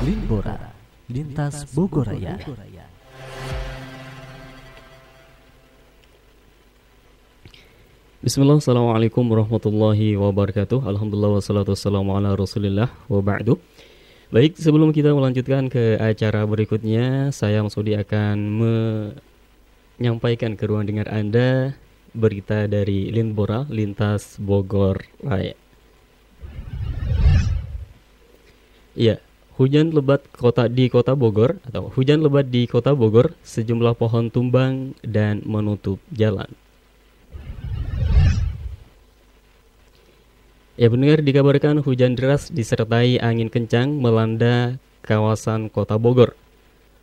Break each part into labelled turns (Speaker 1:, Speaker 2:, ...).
Speaker 1: Linbora, lintas Bogoraya.
Speaker 2: Bismillah, Assalamualaikum warahmatullahi wabarakatuh. Alhamdulillah wassalatu wassalamu ala rasulillah wa ba'du. Baik, sebelum kita melanjutkan ke acara berikutnya Saya Masudi akan menyampaikan ke ruang dengar Anda Berita dari Linbora, Lintas Bogor Raya Iya, hujan lebat kota di kota Bogor Atau hujan lebat di kota Bogor Sejumlah pohon tumbang dan menutup jalan Ya benar dikabarkan hujan deras disertai angin kencang melanda kawasan kota Bogor.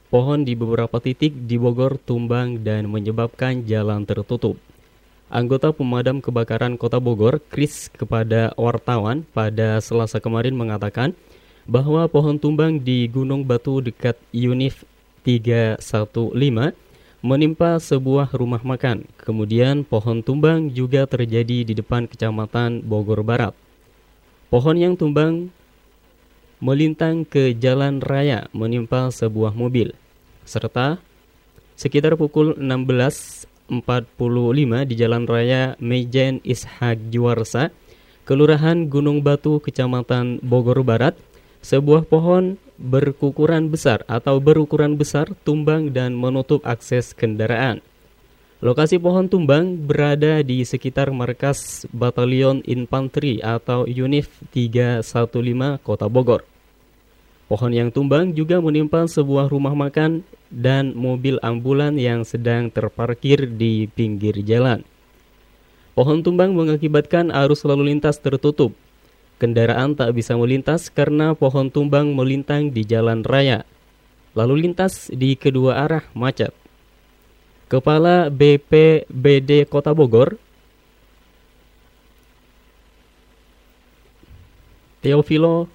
Speaker 2: Pohon di beberapa titik di Bogor tumbang dan menyebabkan jalan tertutup. Anggota pemadam kebakaran kota Bogor, Kris, kepada wartawan pada selasa kemarin mengatakan bahwa pohon tumbang di Gunung Batu dekat Unif 315 menimpa sebuah rumah makan. Kemudian pohon tumbang juga terjadi di depan kecamatan Bogor Barat. Pohon yang tumbang melintang ke jalan raya menimpa sebuah mobil. Serta sekitar pukul 16.45 di jalan raya Mejen Ishak Juwarsa, Kelurahan Gunung Batu, Kecamatan Bogor Barat, sebuah pohon berkukuran besar atau berukuran besar tumbang dan menutup akses kendaraan. Lokasi pohon tumbang berada di sekitar markas Batalion Infanteri atau UNIF 315 Kota Bogor. Pohon yang tumbang juga menimpa sebuah rumah makan dan mobil ambulan yang sedang terparkir di pinggir jalan. Pohon tumbang mengakibatkan arus lalu lintas tertutup. Kendaraan tak bisa melintas karena pohon tumbang melintang di jalan raya. Lalu lintas di kedua arah macet. Kepala BPBD Kota Bogor, Teofilo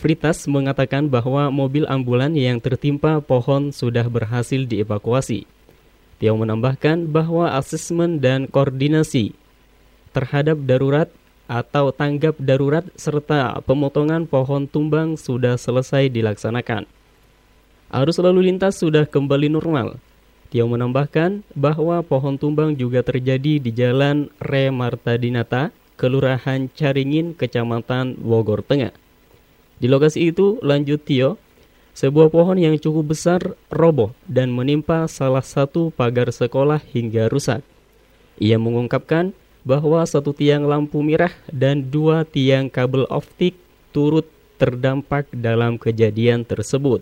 Speaker 2: Fritas mengatakan bahwa mobil ambulan yang tertimpa pohon sudah berhasil dievakuasi. Tio menambahkan bahwa asesmen dan koordinasi terhadap darurat atau tanggap darurat serta pemotongan pohon tumbang sudah selesai dilaksanakan. Arus lalu lintas sudah kembali normal. Tio menambahkan bahwa pohon tumbang juga terjadi di Jalan Re Marta Dinata, Kelurahan Caringin, Kecamatan Bogor Tengah. Di lokasi itu, lanjut Tio, sebuah pohon yang cukup besar roboh dan menimpa salah satu pagar sekolah hingga rusak. Ia mengungkapkan bahwa satu tiang lampu merah dan dua tiang kabel optik turut terdampak dalam kejadian tersebut.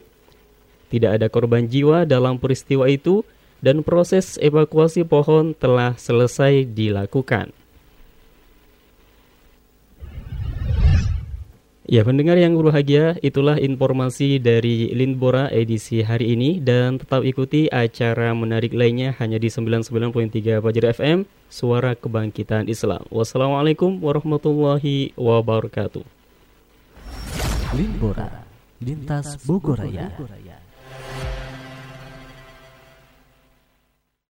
Speaker 2: Tidak ada korban jiwa dalam peristiwa itu, dan proses evakuasi pohon telah selesai dilakukan. Ya, pendengar yang berbahagia, itulah informasi dari Lindbora edisi hari ini dan tetap ikuti acara menarik lainnya hanya di 99.3 Fajar FM, Suara Kebangkitan Islam. Wassalamualaikum warahmatullahi wabarakatuh.
Speaker 1: Lindbora, lintas Bogoraya.